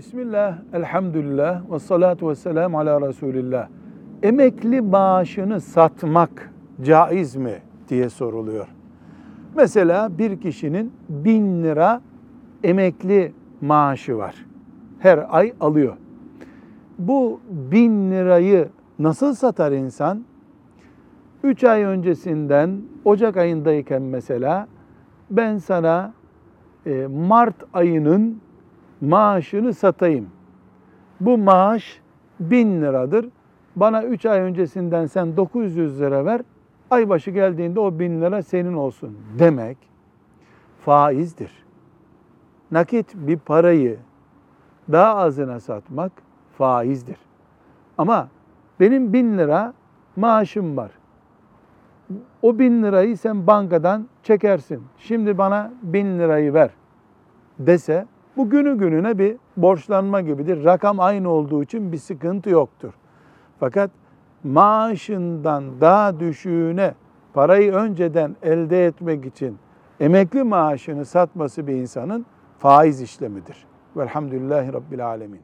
Bismillah, elhamdülillah ve salatu ve selamu ala Resulillah. Emekli maaşını satmak caiz mi diye soruluyor. Mesela bir kişinin bin lira emekli maaşı var. Her ay alıyor. Bu bin lirayı nasıl satar insan? Üç ay öncesinden Ocak ayındayken mesela ben sana e, Mart ayının maaşını satayım. Bu maaş bin liradır. Bana 3 ay öncesinden sen 900 lira ver. Ay başı geldiğinde o bin lira senin olsun demek faizdir. Nakit bir parayı daha azına satmak faizdir. Ama benim bin lira maaşım var. O bin lirayı sen bankadan çekersin. Şimdi bana bin lirayı ver dese bu günü gününe bir borçlanma gibidir. Rakam aynı olduğu için bir sıkıntı yoktur. Fakat maaşından daha düşüğüne parayı önceden elde etmek için emekli maaşını satması bir insanın faiz işlemidir. Velhamdülillahi Rabbil Alemin.